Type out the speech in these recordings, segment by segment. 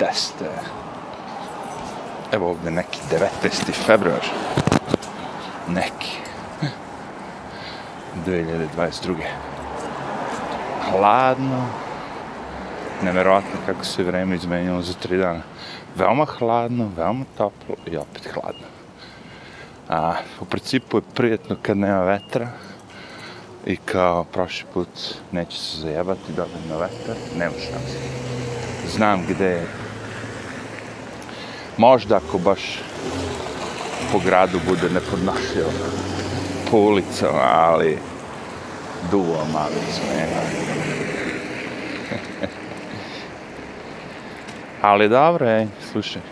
10. Evo ovdje neki 19. februar. Neki. 2022. Hladno. Neverovatno kako se vreme izmenjalo za tri dana. Veoma hladno, veoma toplo i opet hladno. A, u principu je prijetno kad nema vetra i kao prošli put neće se zajebati dobijem na vetar, nema šanse. Znam gde je. Možda ako baš po gradu bude nepodnošljivo, po ulicama, ali duo mali smena. ali dobro je, slušaj,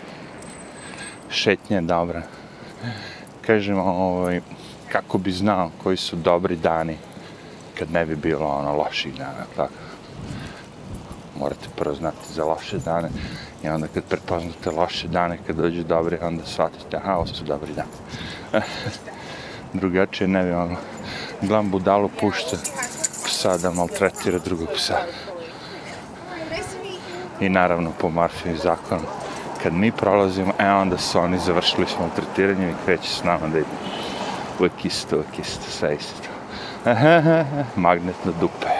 šetnje je dobra. Kažemo, ovaj, kako bi znao koji su dobri dani kad ne bi bilo ono loših dana, tako. Morate prvo znati za loše dane i onda kad prepoznate loše dane, kad dođu dobre, onda shvatite, aha, ovo su dobri dane. Drugačije ne bi ono, glam budalo pušta psa da maltretira drugog psa. I naravno po Marfiju zakonu, kad mi prolazimo, e onda su oni završili s maltretiranjem i kreće s nama da idu. Uvijek isto, uvijek isto, sve isto. Magnetno dupe.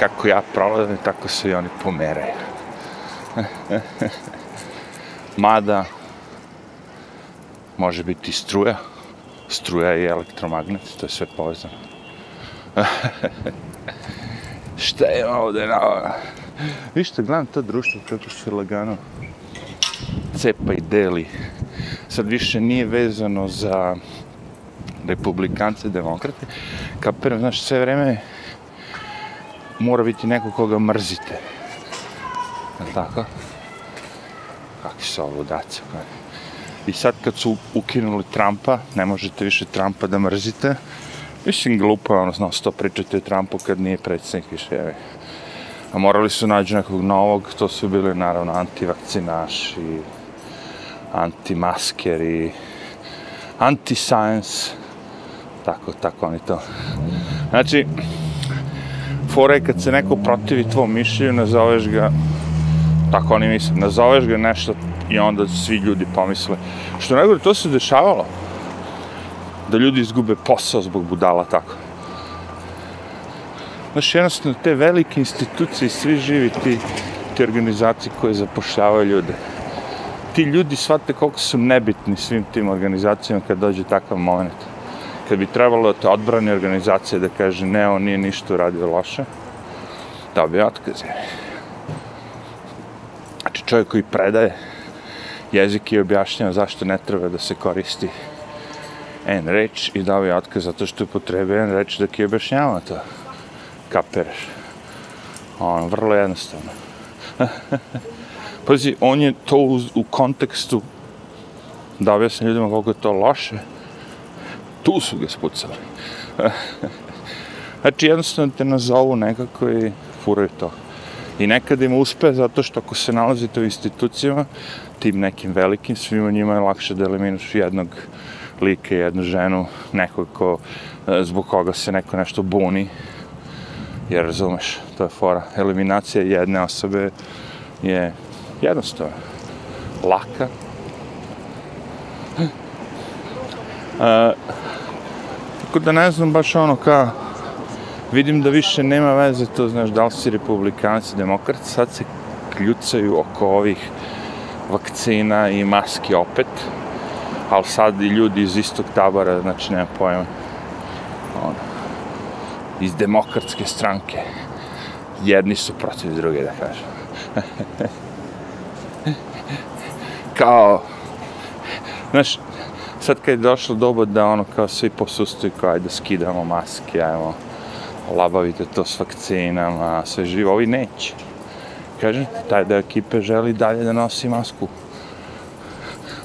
Kako ja prolazim, tako se i oni pomeraju. Mada, može biti struja. Struja i elektromagnet, to je sve povezano. Šta je ovde na ovo? Vište, gledam to društvo kako se lagano cepa i deli. Sad više nije vezano za republikance, demokrate. Kapiram, znaš, sve vreme mora biti neko koga mrzite. Je tako? Kakvi su ovo daca? Pa. I sad kad su ukinuli Trumpa, ne možete više Trumpa da mrzite. Mislim, glupo je ono, znao, sto pričati o Trumpu kad nije predsjednik više, jevi. A morali su nađu nekog novog, to su bili naravno antivakcinaši, antimaskeri, anti-science, tako, tako oni to. Znači, fora je kad se neko protivi tvom mišljenju, nazoveš ga, tako oni misle, nazoveš ga nešto i onda svi ljudi pomisle. Što najgore, to se dešavalo. Da ljudi izgube posao zbog budala, tako. Znaš, jednostavno, te velike institucije, svi živi ti, ti organizacije koje zapošljavaju ljude. Ti ljudi shvate koliko su nebitni svim tim organizacijama kad dođe takav moment. Kad bi trebalo da te odbrane organizacije da kaže ne, on nije ništa uradio loše, da bi otkaz. Znači čovjek koji predaje jezik i objašnjava zašto ne treba da se koristi en reč i dao je otkaz zato što je potrebe en reč da ki objašnjava to. Kapereš. Ono, vrlo jednostavno. Pazi, on je to u, u kontekstu da sam ljudima koliko je to loše. Tu su ga spucali. znači, jednostavno te nazovu nekako i furaju to. I nekad im uspe zato što ako se nalazite u institucijama, tim nekim velikim, svima njima je lakše da eliminaš jednog lika, jednu ženu, nekog ko, e, zbog koga se neko nešto buni. Jer razumeš, to je fora. Eliminacija jedne osobe je jednostavna, laka. Uh, tako da ne znam baš ono ka vidim da više nema veze to znaš da li si republikanci demokrati sad se kljucaju oko ovih vakcina i maski opet ali sad i ljudi iz istog tabora znači nema pojma ono, iz demokratske stranke. Jedni su protiv druge da kažem. Kao znaš sad kad je došlo doba da ono kao svi posustuju kao ajde skidamo maske ajmo labavite to s vakcinama, sve živo, ovi neće. Kažem taj da ekipe želi dalje da nosi masku.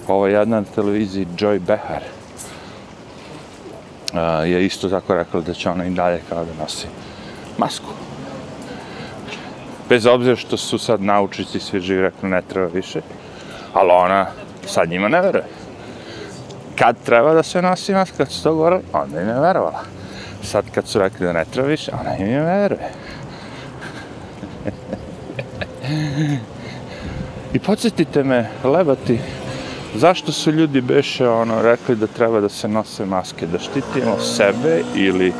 Ovo jedna na televiziji, Joy Behar, uh, je isto tako rekla da će ona i dalje kao da nosi masku. Bez obzira što su sad naučici svi živi rekli ne treba više, ali ona sad njima ne veruje. Kad treba da se nosi maska, kad su to govorili, onda im je verovala sad kad su rekli da ne treba više, ona im je veruje. I podsjetite me, lebati, zašto su ljudi beše ono rekli da treba da se nose maske, da štitimo sebe ili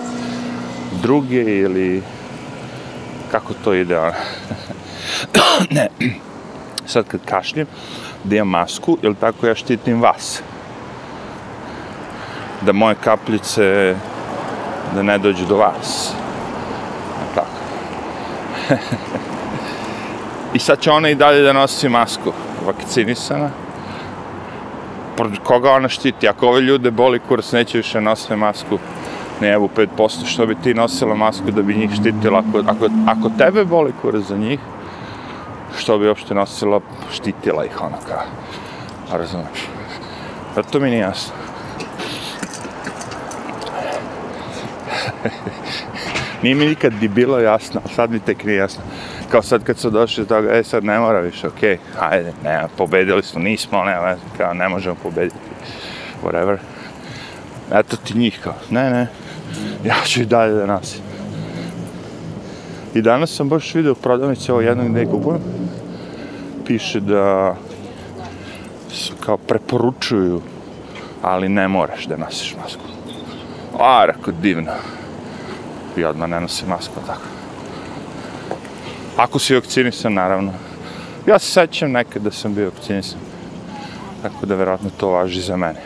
druge ili kako to ide ono. ne, sad kad kašljem, da imam masku, ili tako ja štitim vas. Da moje kapljice, da ne dođu do vas. Tako. I sad će ona i dalje da nosi masku, vakcinisana. Protiv koga ona štiti? Ako ove ljude boli kurs, neće više nositi masku, ne evo 5%, što bi ti nosila masku da bi njih štitila? Ako, ako, ako tebe boli kurs za njih, što bi uopšte nosila, štitila ih ona kao. A razumeš? Pa to mi nije jasno. nije mi nikad ni bilo jasno, sad mi tek nije jasno. Kao sad kad su došli do toga, e sad ne mora više, okej, okay, ajde, ne, pobedili smo, nismo, ne, kao ne možemo pobediti, whatever. Eto ti njih kao, ne, ne, ja ću i dalje da nosim. I danas sam baš vidio prodavnice ovo jednog gdje kupujem. Piše da su kao preporučuju, ali ne moraš da nosiš masku. A, rekao, divno. I odmah ne nosim masku, tako. Ako si vakcinisan, naravno. Ja se sećam nekad da sam bio vakcinisan. Tako da verovatno to važi za mene.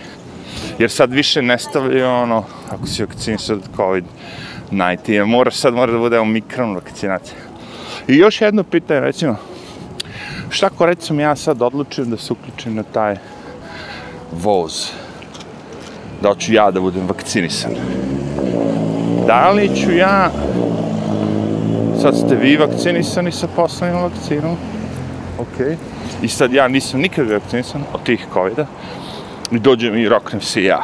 Jer sad više ne stavljaju ono, ako si vakcinisan od COVID, najti. Mora sad mora da bude omikron vakcinacija. I još jedno pitanje, recimo, šta ako recimo ja sad odlučim da se uključim na taj voz, da ću ja da budem vakcinisan. Da li ću ja, sad ste vi vakcinisani sa poslednjom vakcinom, ok, i sad ja nisam nikad vakcinisan od tih COVID-a, i dođem i roknem se ja.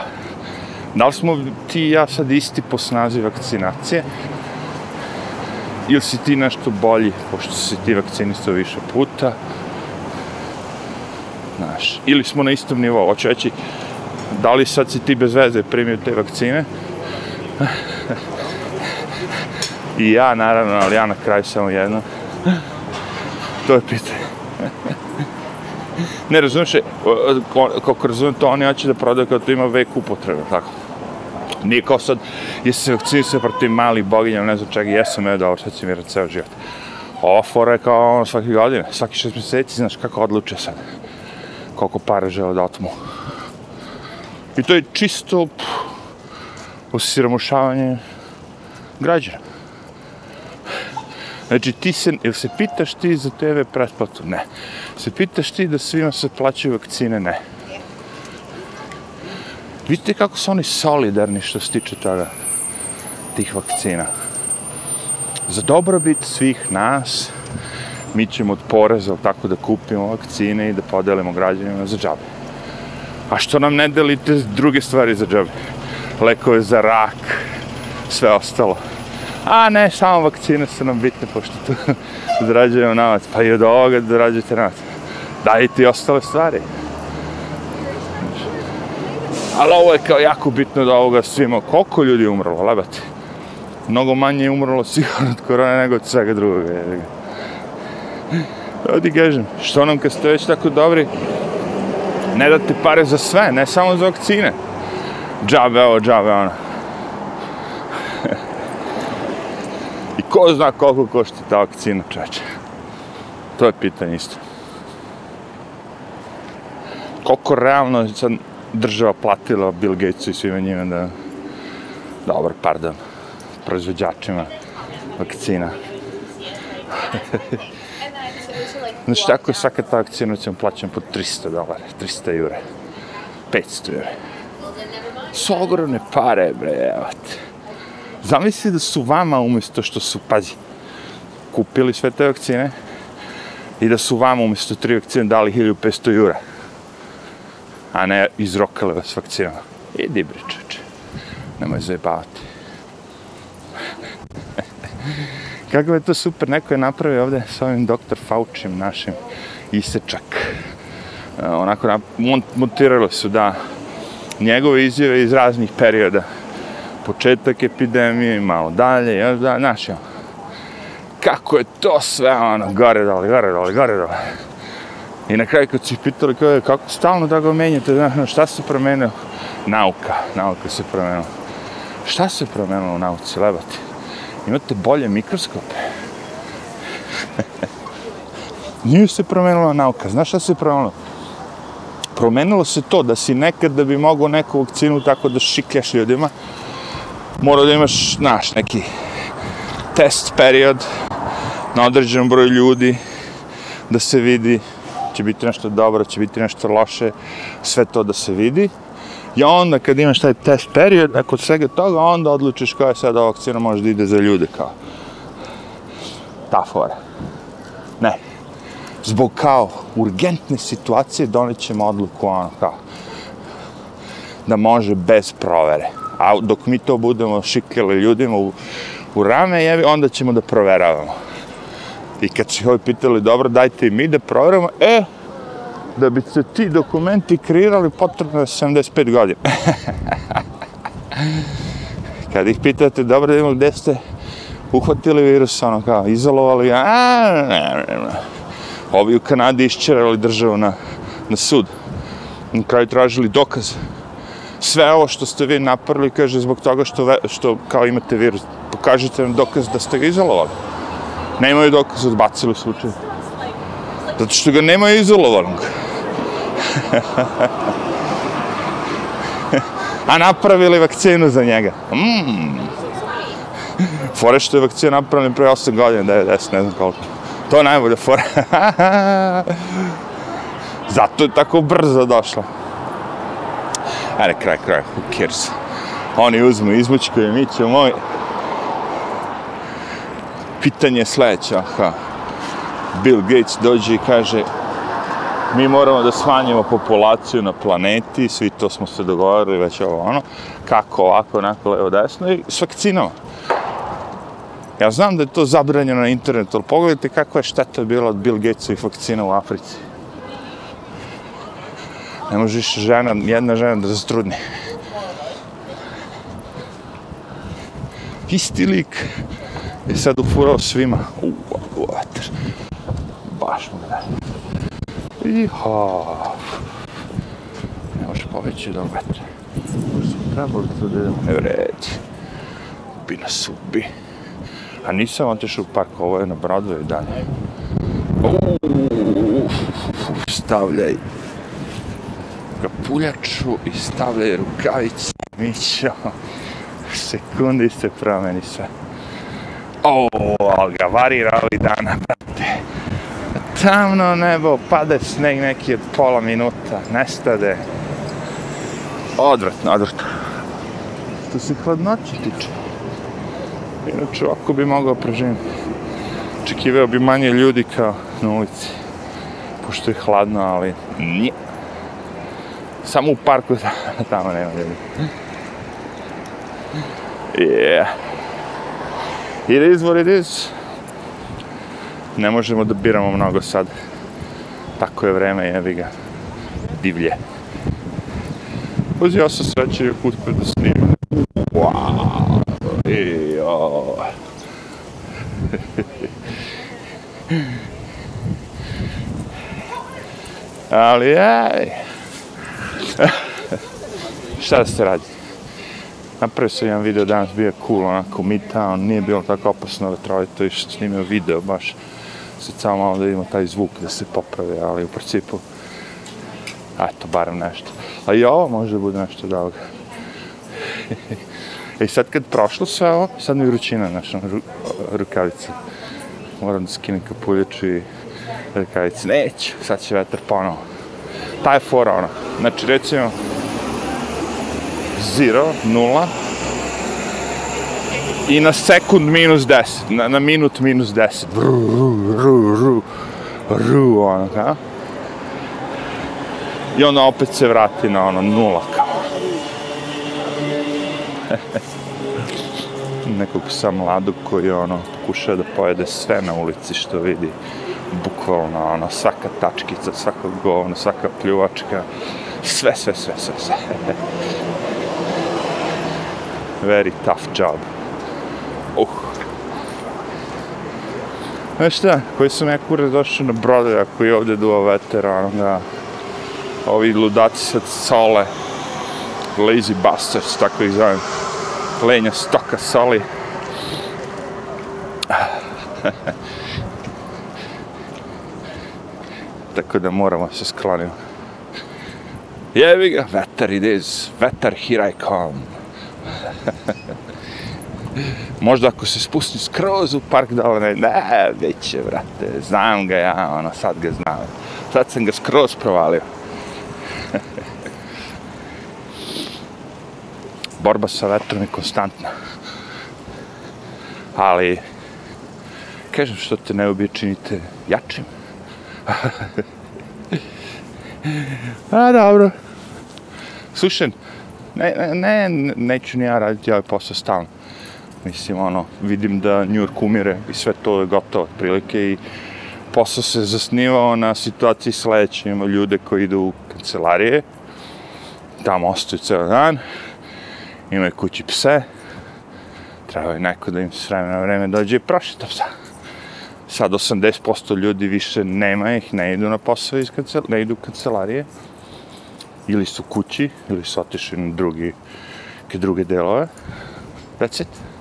Da li smo ti i ja sad isti po snazi vakcinacije? Ili si ti nešto bolji pošto si ti vakcinistao više puta? Znaš, ili smo na istom nivou? Hoću reći da li sad si ti bez veze primio te vakcine i ja naravno ali ja na kraju samo jedno to je pitanje ne razumiješ, e, kako razumijem to, oni hoće da prodaju kao to ima vek upotrebe, tako. Nije kao sad, jesi se vakcinisao protiv malih boginja, ne znam čega, jesam, evo dobro, sad si miran ceo život. Ova fora je kao ono svake godine, svaki šest mjeseci, znaš kako odluče sad. Koliko para žele da otmu. I to je čisto osiromošavanje građana. Znači, ti se, ili se pitaš ti za TV pretplatu? Ne. Se pitaš ti da svima se plaćaju vakcine? Ne. Vidite kako su oni solidarni što se tiče toga, tih vakcina. Za dobrobit svih nas, mi ćemo od poreza tako da kupimo vakcine i da podelimo građanima za džabe. A što nam ne delite druge stvari za džabe? Lekove za rak, sve ostalo. A ne, samo vakcine su nam bitne, pošto tu zarađujemo navac. Pa i od ovoga zarađujete navac. Dajte i ostale stvari. Ali ovo je kao jako bitno da ovoga svima, koliko ljudi je umrlo, lebati. Mnogo manje je umrlo sigurno od korone nego od svega drugoga. Evo ti kažem, što nam kad ste već tako dobri, ne date pare za sve, ne samo za vakcine. Džabe ovo, džabe ono. I ko zna koliko košta ta vakcina, čeče. To je pitanje isto. Koliko realno sad država platila Bill Gatesu i svima njima da... Dobar, pardon. Proizvođačima vakcina. Znači, tako je svaka ta akcija, ćemo plaćam po 300 dolara, 300 jure, 500 jure. Su ogromne pare, bre, evo te. Zamisli da su vama umjesto što su, pazi, kupili sve te vakcine i da su vama umjesto tri vakcine dali 1500 jura a ne izrokale vas vakcinama. Idi bre, čoče. Nemoj zajebavati. Kako je to super, neko je napravio ovde s ovim doktor Faučim našim isečak. Uh, onako, montirali su da njegove izjave iz raznih perioda. Početak epidemije, malo dalje, još da, znaš, Kako je to sve, ono, gore dole, gore dole, gore dole. I na kraju kad su ih pitali kao, e, kako stalno da ga menjate, znaš, ono, šta se promenilo? Nauka, nauka se promenila. Šta se promenilo u nauci, lebati? Imate bolje mikroskope. Nije se promenila nauka. Znaš šta se promenilo? Promenilo se to da si nekad da bi mogao neku vakcinu tako da šikljaš ljudima, mora da imaš, znaš, neki test period na određenom broju ljudi da se vidi će biti nešto dobro, će biti nešto loše, sve to da se vidi. I onda kad imaš taj test period, nakon svega toga, onda odlučiš koja je sada vakcina može da ide za ljude kao. Ta fora. Ne. Zbog kao urgentne situacije donećemo odluku ono kao da može bez provere. A dok mi to budemo šikljali ljudima u, u rame, jevi, onda ćemo da proveravamo. I kad su ovi pitali, dobro, dajte i mi da proveramo, e, da bi se ti dokumenti kreirali, potrebno je 75 godina. kad ih pitate, dobro, da vidimo gde ste uhvatili virus, ono kao, izolovali, a, ne, ne, ne. Ovi u Kanadi iščerali državu na, na sud. Na kraju tražili dokaz. Sve ovo što ste vi napravili, kaže, zbog toga što, ve, što kao imate virus. Pokažite nam dokaz da ste ga izolovali. Nemaju dokaz, odbacili slučaj. Zato što ga nema izolovanog. A napravili vakcinu za njega. Mm. Fore što je vakcina napravljena pre 8 godina, 9, 10, ne znam koliko. To je najbolja fora. Zato je tako brzo došla. Ajde, kraj, kraj, who cares. Oni uzmu izmučku i mi ćemo moj... Pitanje je sledeće, aha. Bill Gates dođe i kaže mi moramo da smanjimo populaciju na planeti, svi to smo se dogovorili već ovo ono, kako ovako, onako, levo, desno i s vakcinama. Ja znam da je to zabranjeno na internetu, ali pogledajte kakva je šteta bila od Bill Gatesovih vakcina u Africi. Ne možeš žena, jedna žena da zastrudni. Isti lik je sad ufurao svima. Uuu, vater. Baš mu da. Iha. Ne može poveći do metra. Trebali tu da idemo. Ne vredi. Ubi nas ubi. A nisam otišao u park, ovo je na Broadway dalje. Uuu, stavljaj kapuljaču i stavljaj rukavice. Mićo, sekundi se promeni sve. O, ali ga varira ovih dana, brate. Tamno nebo, pade sneg neki od pola minuta, nestade. Odvratno, odvratno. Što se hladnoće tiče. Inače, ovako bi mogao preživjeti. Očekivao bi manje ljudi kao na ulici. Pošto je hladno, ali nije. Samo u parku tamo nema ljudi. Yeah. It is what it is. Ne možemo da biramo mnogo sad. Tako je vreme, jevi ga. Divlje. Uzi, sam sreće uspio da snimim. Wow. Jo. Ali, ej. Šta da se radi? Napravio sam jedan video danas, bio je cool, onako midtown, nije bilo tako opasno vetrovito i snimio video, baš se samo malo da ima taj zvuk da se popravi, ali u principu, eto, barem nešto. A i ovo može da bude nešto dobro. I e, sad kad prošlo sve ovo, sad mi vrućina naša ru, rukavica. Moram da skinem kapuljaču i rukavice. Neću, sad će vetar ponovo. Ta je fora ona. Znači recimo, zero, nula, i na sekund minus 10, na, na minut minus 10. Ru, ru, ru, ru, ru, ono, ka? I onda opet se vrati na ono nula, kao. nekog psa mladog koji ono pokuša da pojede sve na ulici što vidi bukvalno ono svaka tačkica, svaka govna, svaka pljuvačka sve, sve, sve, sve, sve. Very tough job. Znaš šta, koji su neko kurac na na ako koji ovdje duo veter, ono ga, ovi ludaci sad sole, lazy bastards, tako ih zovem, lenja stoka soli. tako da moramo se skloniti. Jevi ga, vetar it is, vetar here I come. Možda ako se spusti skroz u park dole, ono, ne, ne, već će, vrate, znam ga ja, ono, sad ga znam. Sad sam ga skroz provalio. Borba sa vetrom je konstantna. Ali, kažem što te ne ubije, činite jačim. A, dobro. Slušaj, ne, ne, ne, neću ni ja raditi ovaj posao stalno. Mislim, ono, vidim da New York umire i sve to je gotovo, otprilike, i posao se zasnivao na situaciji sledeće. Ima ljude koji idu u kancelarije, tamo ostaju ceo dan, imaju kući pse, treba je neko da im s vremena vreme dođe i prošeta psa. Sad 80% ljudi više nema ih, ne idu na posao iz kancel, ne idu u kancelarije, ili su kući, ili su otišli na drugi, ke druge delove. That's it.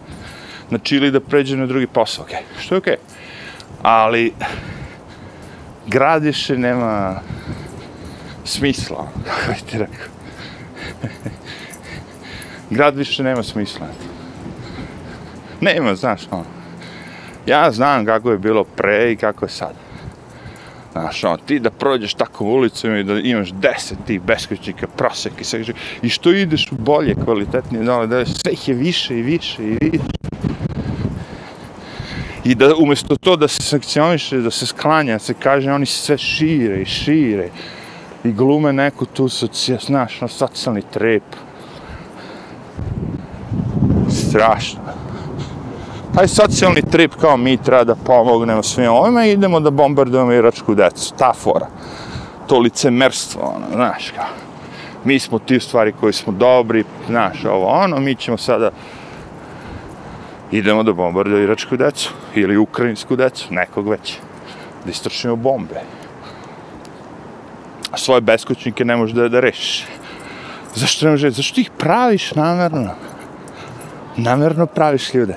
Znači, ili da pređe na drugi posao, okej. Okay. Što je okej. Okay. Ali, grad više nema smisla, kako bi ti rekao. grad više nema smisla. Nema, znaš, ono. Ja znam kako je bilo pre i kako je sad. Znaš, ono, ti da prođeš tako ulicom i da imaš deset tih beskućnika, prosek i sve, i što ideš u bolje, kvalitetnije dole, da sve ih je više i više i više. I da umjesto to da se sankcioniše, da se sklanja, se kaže, oni se sve šire i šire i glume neku tu socija, znaš, no, socijalni trep. Strašno taj socijalni trip kao mi treba da pomognemo svima ovima i idemo da bombardujemo iračku decu. Ta fora. To licemerstvo, ono, znaš kao. Mi smo ti stvari koji smo dobri, znaš, ovo, ono, mi ćemo sada idemo da bombardujemo iračku decu ili ukrajinsku decu, nekog već. Da istrčimo bombe. A svoje beskućnike ne možeš da, da rešiš. Zašto ne možeš? Zašto ih praviš namerno? Namerno praviš ljude.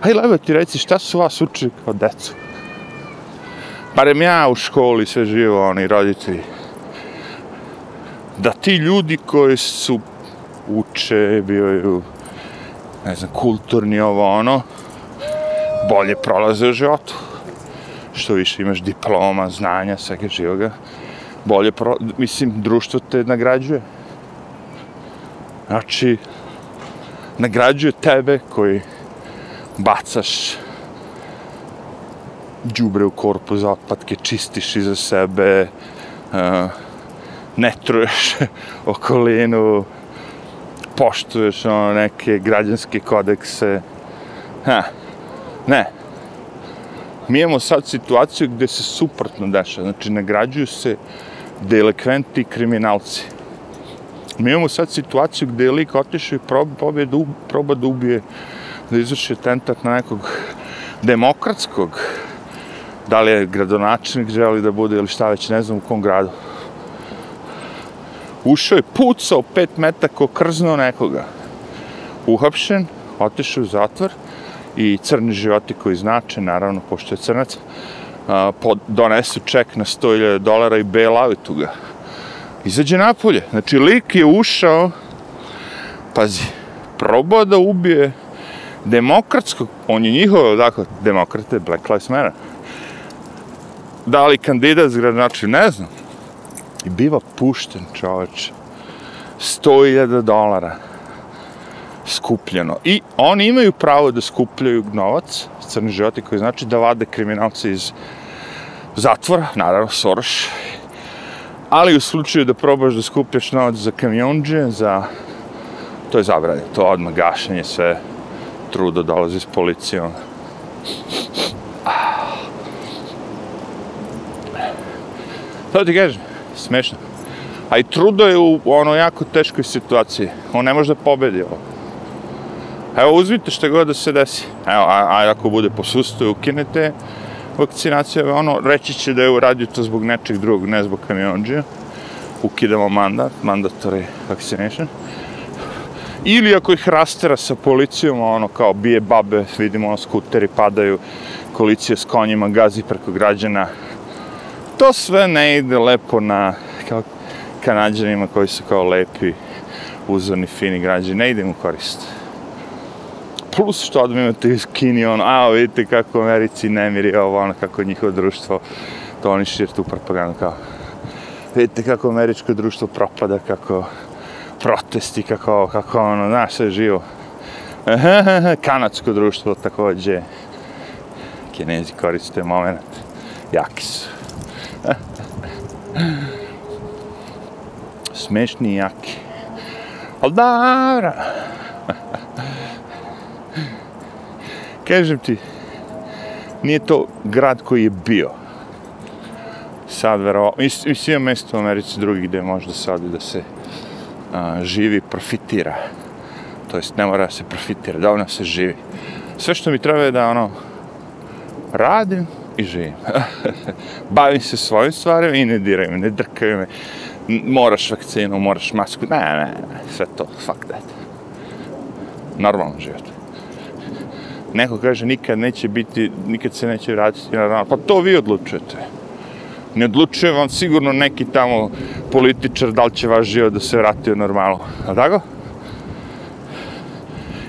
Aj, lebo ti reci, šta su vas učili kao decu? Barem ja u školi sve živo, oni roditelji. Da ti ljudi koji su uče, bio ne znam, kulturni ovo ono, bolje prolaze u životu. Što više imaš diploma, znanja, svega živoga, bolje pro... Mislim, društvo te nagrađuje. Znači, nagrađuje tebe koji bacaš džubre u korpu za otpadke, čistiš iza sebe, uh, ne truješ okolinu, poštuješ ono, neke građanske kodekse. Ha, ne. Mi imamo sad situaciju gde se suprotno deša, znači nagrađuju se delikventi i kriminalci. Mi imamo sad situaciju gde je lik otišao i proba, proba da ubije da izvrši atentat na nekog demokratskog, da li je gradonačnik želi da bude ili šta već, ne znam u kom gradu. Ušao je, pucao pet metaka, krznuo nekoga. Uhapšen, otišao u zatvor i crni životi koji znače, naravno, pošto je crnac, pod, donesu ček na 100.000 dolara i bail outu ga. Izađe napolje. Znači, lik je ušao, pazi, probao da ubije demokratskog, on je njihov, dakle, demokrate, Black Lives Matter. Da li kandidat zgranači, ne znam. I biva pušten čoveč. 100.000 dolara skupljeno. I oni imaju pravo da skupljaju novac, crni životi, koji znači da vade kriminalce iz zatvora, naravno, Soros. Ali u slučaju da probaš da skupljaš novac za kamionđe, za... To je zabranjeno, to odmah gašenje, sve trudo dolazi s policijom. Ono. To ti kažem, smešno. A i trudo je u ono jako teškoj situaciji. On ne može da pobedi ovo. Evo, uzmite što god da se desi. Evo, a, a ako bude posustuje, ukinete vakcinaciju, ono, reći će da je uradio to zbog nečeg drugog, ne zbog kamionđija. Ukidamo mandat, mandatory vaccination. Ili ako ih rastera sa policijom, ono, kao bije babe, vidimo, ono, skuteri padaju, policija s konjima gazi preko građana. To sve ne ide lepo na, kao, kanadžanima koji su kao lepi, uzorni, fini građani, ne ide mu korist. Plus što odmah imate iz Kini, ono, a vidite kako u Americi nemiri ovo, ono, kako njihovo društvo, to oni šir tu propagandu kao, vidite kako američko društvo propada, kako protesti, kako, kako ono, znaš, sve živo. Kanadsko društvo takođe. Kinezi koriste moment. Jaki su. Smešni jaki. Ali dobro. Kažem ti, nije to grad koji je bio. Sad, vero, mislim, ima mjesto u Americi drugih gdje možda sad da se a, živi, profitira. To jest, ne mora se profitira, dovoljno se živi. Sve što mi treba je da, ono, radim i živim. Bavim se svojim stvarima i ne diraju me, ne drkaju me. Moraš vakcinu, moraš masku. Ne, ne, ne, sve to, fuck that. Normalno život. Neko kaže nikad neće biti, nikad se neće vratiti na normalno. Pa to vi odlučujete. Ne odlučuje vam sigurno neki tamo političar da li će vaš život da se vrati u normalno. A tako?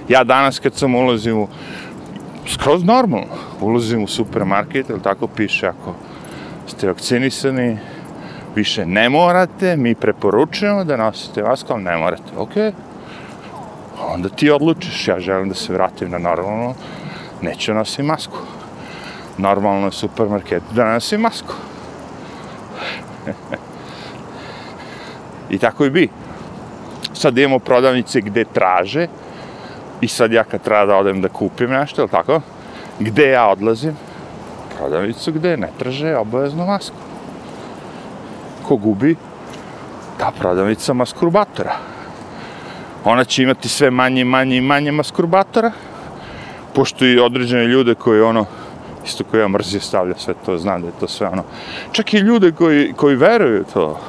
Ja danas kad sam ulazim u skroz normalno. Ulazim u supermarket, ili tako piše, ako ste vakcinisani, više ne morate, mi preporučujemo da nosite masku, ali ne morate. Ok, onda ti odlučiš, ja želim da se vratim na normalno, neću nositi masku. Normalno je supermarket da nosim masku. I tako i bi. Sad imamo prodavnice gde traže, I sad ja kad treba da odem da kupim nešto, ili tako? Gde ja odlazim? Prodavnicu gde ne traže obaveznu masku. Ko gubi? Ta prodavnica maskurbatora. Ona će imati sve manje manje i manje maskurbatora, pošto i određene ljude koji ono, isto koji ja mrzio stavlja sve to, znam da je to sve ono, čak i ljude koji, koji veruju to,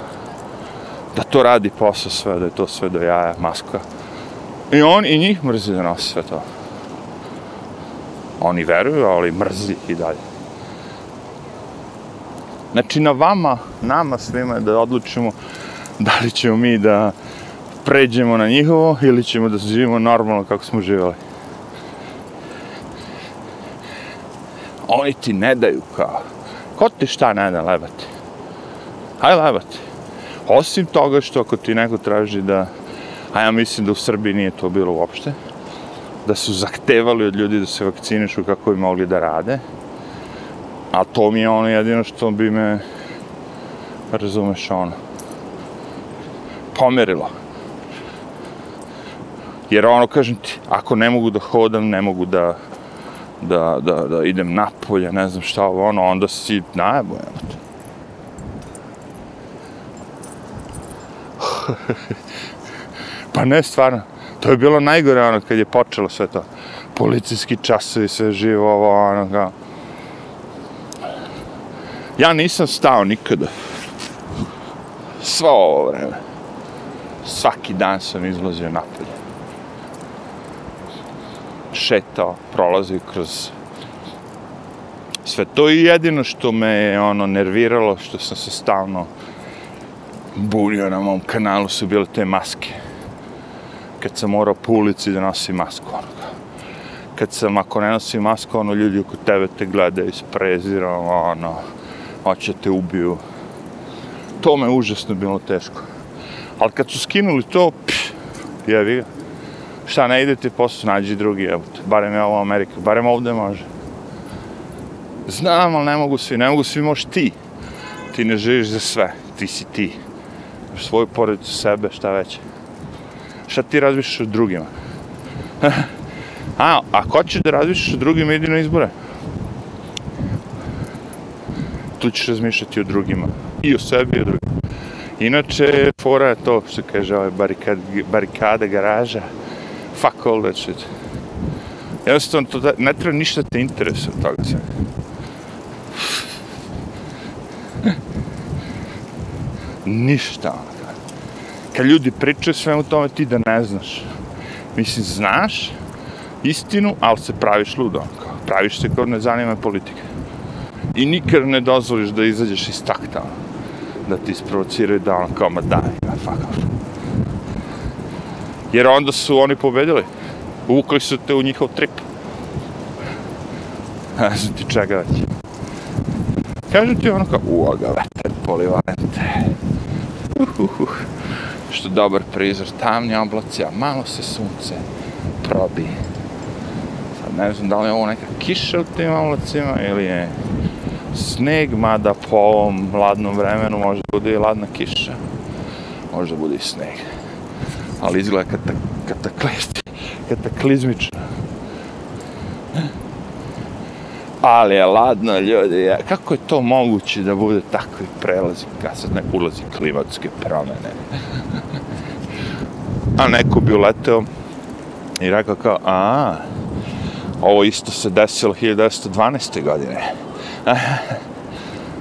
da to radi posao sve, da je to sve do jaja, maska, I on i njih mrzi da nosi sve to. Oni veruju, ali mrzi i dalje. Znači, na vama, nama svima je da odlučimo da li ćemo mi da pređemo na njihovo ili ćemo da živimo normalno kako smo živjeli. Oni ti ne daju kao. Ko ti šta ne da lebati? Hajde lebati. Osim toga što ako ti neko traži da a ja mislim da u Srbiji nije to bilo uopšte, da su zahtevali od ljudi da se vakcinišu kako bi mogli da rade, a to mi je ono jedino što bi me, razumeš, ono, pomerilo. Jer ono, kažem ti, ako ne mogu da hodam, ne mogu da, da, da, da idem napolje, ne znam šta ovo, ono, onda si najbojan. Ono. Pa ne, stvarno. To je bilo najgore ono kad je počelo sve to. Policijski časovi, sve živo, ovo, ono, kao. Ja nisam stao nikada. Svo ovo vreme. Svaki dan sam izlazio napolje. Šetao, prolazio kroz sve to i jedino što me je ono nerviralo, što sam se stalno bunio na mom kanalu su bile te maske kad sam morao po ulici da nosim masku. Ono. Kad sam, ako ne nosim masku, ono, ljudi oko tebe te gledaju s prezirom, ono, hoće te ubiju. To me užasno bilo teško. Ali kad su skinuli to, pš, jevi ga. Šta, ne idete posao, nađi drugi, evo te. Barem je ovo Amerika, barem ovde može. Znam, ali ne mogu svi, ne mogu svi, možeš ti. Ti ne živiš za sve, ti si ti. Svoju porodicu, sebe, šta veće šta ti razmišljaš o drugima? A, ako hoćeš da razmišljaš o drugima, idi na izbore. Tu ćeš razmišljati o drugima. I o sebi i o drugima. Inače, fora je to što kaže ovaj barikad, barikada garaža. Fuck all that shit. Jednostavno, to da, ne treba ništa te interesuje od toga svega. Ništa. Kad ljudi pričaju sve o tome, ti da ne znaš. Mislim, znaš istinu, ali se praviš ludo. Praviš se kao ne zanima politika. I nikad ne dozvoliš da izađeš iz takta. Da ti isprovociraju da ono kao, ma daj, ma fuck off. Jer onda su oni pobedili. Uvukli su te u njihov trip. Ne znam ti čega već. Kažu ti ono kao, uoga, veter polivalente. Što dobar prizor, tamni oblaci, a malo se sunce probi. Sad ne znam da li je ovo neka kiša u tim oblacima ili je sneg, mada po ovom ladnom vremenu može bude i ladna kiša. može bude i sneg. Ali izgleda kata, kataklizmi, kataklizmično. Ali je ladno, ljudi, kako je to moguće da bude takvi prelazi, kad sad ne ulazi klimatske promene. A neko bi uleteo i rekao kao, a, ovo isto se desilo 1912. godine.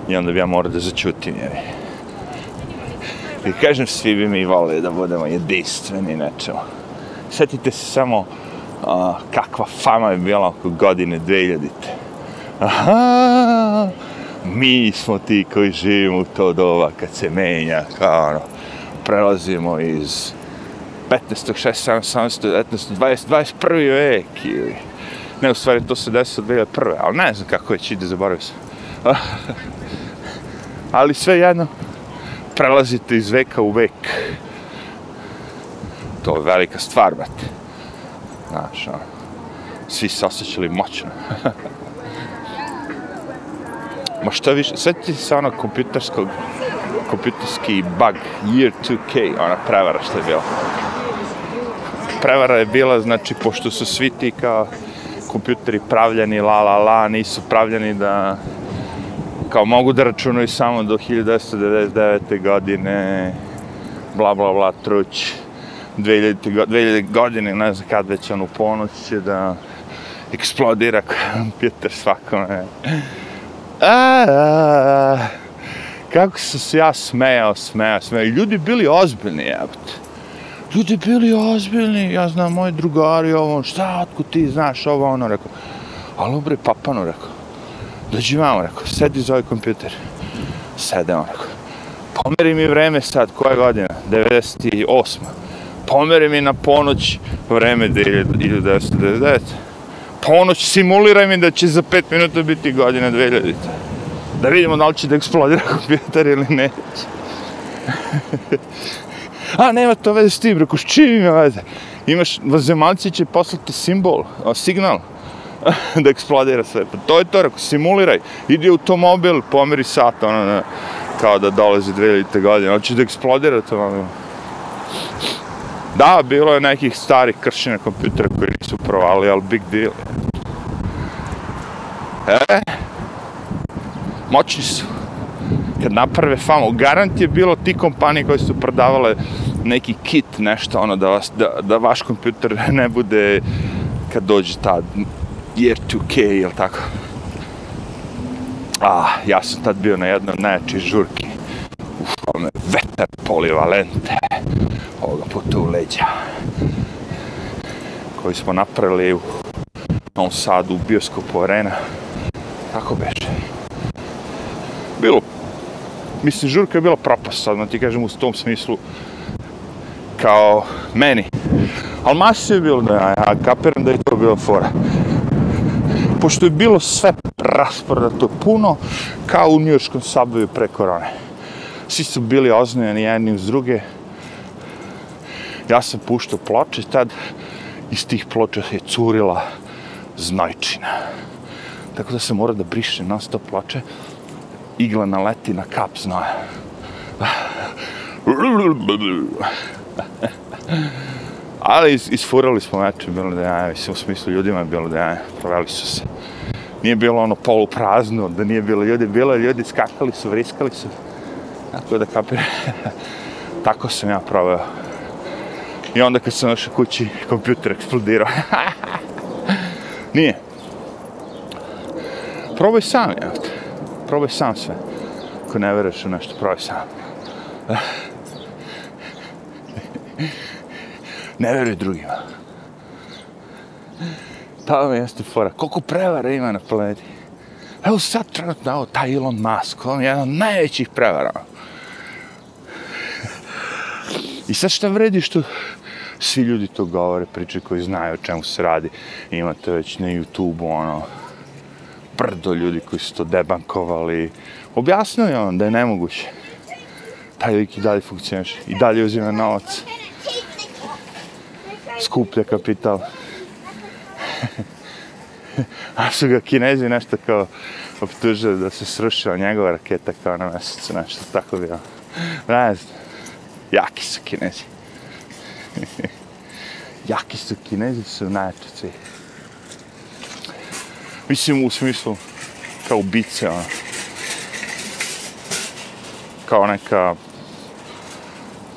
I onda bi ja morao da začutim, jer I kažem, svi bi mi volili da budemo jedinstveni nečemu. Sjetite se samo a, kakva fama je bila oko godine 2000. Aha, mi smo ti koji živimo u to doba kad se menja, kao ono, prelazimo iz 15. 16. 17. 19. 20. 21. vek ili... Ne, u stvari to se desilo 2001. Ali ne znam kako već ide, zaboravio sam. ali sve jedno, prelazite iz veka u vek. To je velika stvar, brate. Znaš, ono, svi se osjećali moćno. Ma šta više, sjetite se onog kompjuterskog, kompjuterski bug, year 2K, ona prevara što je bila. Prevara je bila, znači, pošto su svi ti kao kompjuteri pravljeni, la la la, nisu pravljeni da kao mogu da računaju samo do 1999. godine, bla bla bla, truć, 2000, 2000 godine, ne znam kad već on u ponoć će da eksplodira kompjuter svakome. A, a, kako sam se ja smejao, smejao, smejao. Ljudi bili ozbiljni, jebate. Ljudi bili ozbiljni, ja znam, moji drugari, ovo, šta, otko ti znaš, ovo, ono, rekao. Ali bre, papano, rekao. Dođi vamo, rekao, sedi za ovaj kompjuter. Sede on, rekao. Pomeri mi vreme sad, koja godina? 98. Pomeri mi na ponoć vreme 1999 ono simuliraj mi da će za 5 minuta biti godina 2000. Da vidimo da li će da eksplodira kompjuter ili neće. A, nema to veze s tim, reko, s čim ima veze? Imaš, vazemalci će poslati simbol, o, signal, da eksplodira sve. Pa to je to, reko, simuliraj. Idi u automobil, pomeri sat, ono, ne, kao da dolazi 2000. godine. Hoće da eksplodira to, ono. Da, bilo je nekih starih kršina kompjutera koji nisu provali, ali big deal. E, moćni su. Kad naprave famu, garant je bilo ti kompanije koje su prodavale neki kit, nešto, ono, da, vas, da, da vaš kompjuter ne bude kad dođe ta year 2K, jel tako? Ah, ja sam tad bio na jednoj najjačih žurki ušao me je vetar polivalente. Ovoga puta u leđa. Koji smo napravili u Novom Sadu, u bioskopu arena. Tako beže. Bilo, mislim, žurka je bila propast, sad, ti kažem, u tom smislu, kao meni. Ali masno je bilo da ja, kapiram da je to bilo fora pošto je bilo sve rasporedato puno, kao u njujorskom saboju pre korone. Svi su bili oznojeni jedni uz druge. Ja sam puštao ploče, tad iz tih ploča je curila znojčina. Tako da se mora da briše na sto ploče. Igla naleti na kap znoja. Ali is, isfurali smo meče, bilo da je, mislim, u smislu ljudima je bilo da je, proveli su se. Nije bilo ono poluprazno, da nije bilo ljudi, bilo je ljudi, skakali su, vriskali su. Tako da kapira. Tako sam ja proveo. I onda kad sam došao kući, kompjuter eksplodirao. Nije. Probaj sam, evo te. Probaj sam sve. Ako ne veruješ u nešto, probaj sam. Ne veruj drugima. Ta vam jeste fora. Koliko prevara ima na planeti? Evo sad trenutno, evo, taj Elon Musk, on je jedan od najvećih prevara. I sad šta vredi što svi ljudi to govore, priče koji znaju o čemu se radi. Imate već na YouTube-u, ono, brdo ljudi koji su to debankovali. Objasnio je on da je nemoguće. Taj lik i dalje funkcioniš. I dalje uzima novac. Skuplja kapital. A su ga kinezi nešto kao optužili da se srušila njegova raketa kao na mesecu, nešto tako bilo. Ono. Ne znam. Jaki su kinezi. Jaki su kinezi, su najjači svi. Mislim u smislu kao bice, ono. Kao neka,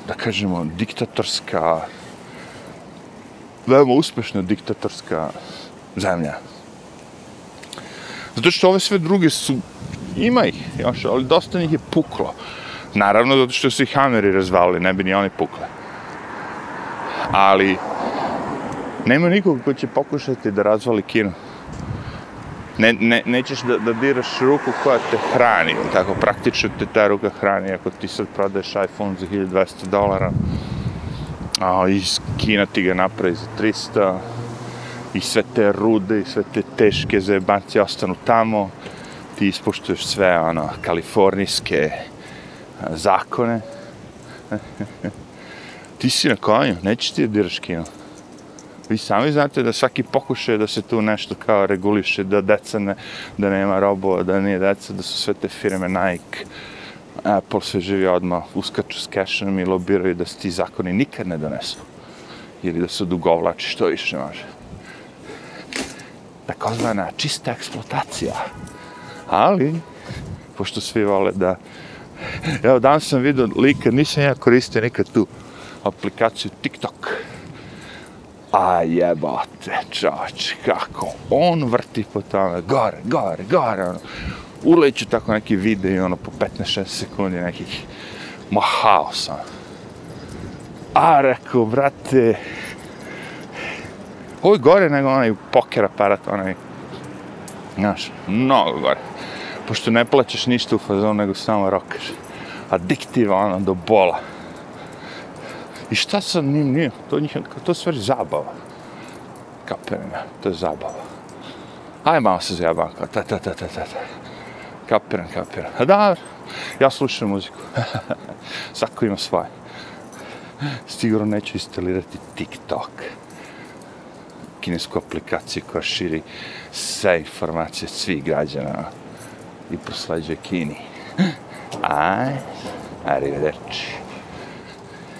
da kažemo, diktatorska, veoma uspešna diktatorska zemlja. Zato što ove sve druge su, ima ih još, ali dosta njih je puklo. Naravno, zato što su ih Hameri razvalili, ne bi ni oni pukle. Ali, nema nikog ko će pokušati da razvali kino. Ne, ne, nećeš da, da diraš ruku koja te hrani, tako praktično te ta ruka hrani, ako ti sad prodaješ iPhone za 1200 dolara, a iz Kina ti ga napravi za 300, i sve te rude i sve te teške zajebanci ostanu tamo, ti ispoštuješ sve, ono, kalifornijske zakone. ti si na konju, neće ti da diraš kino. Vi sami znate da svaki pokušaj da se tu nešto kao reguliše, da deca ne, da nema robova, da nije deca, da su sve te firme Nike, Apple sve živi odmah, uskaču s cashom i lobiraju da se ti zakoni nikad ne donesu. Ili da se dugovlači, što više može. Takozvana čista eksploatacija. Ali, pošto svi vole da... Evo, danas sam vidio lika, nisam ja koristio nikad tu aplikaciju TikTok. A jebate, čač, kako on vrti po tome, gore, gore, gore, ono. Uleću tako neki video i ono po 15-16 sekundi nekih, ma haos, ono. A, rekao, brate, ovo je gore nego onaj poker aparat, onaj, znaš, mnogo gore. Pošto ne plaćaš ništa u fazonu, nego samo rokaš. Adiktiva, ono, do bola. I šta sa njim nije? To, njih, to je stvari zabava. Kapiram to je zabava. Aj malo se zajabam, kao ta, ta, ta, ta, ta, ta. Kapiram, kapiram. A da, ja slušam muziku. Svako ima svoje. Sigurno neću instalirati TikTok. Kinesku aplikaciju koja širi sve informacije svih građana i prosleđuje Kini. Aj, arrivederci.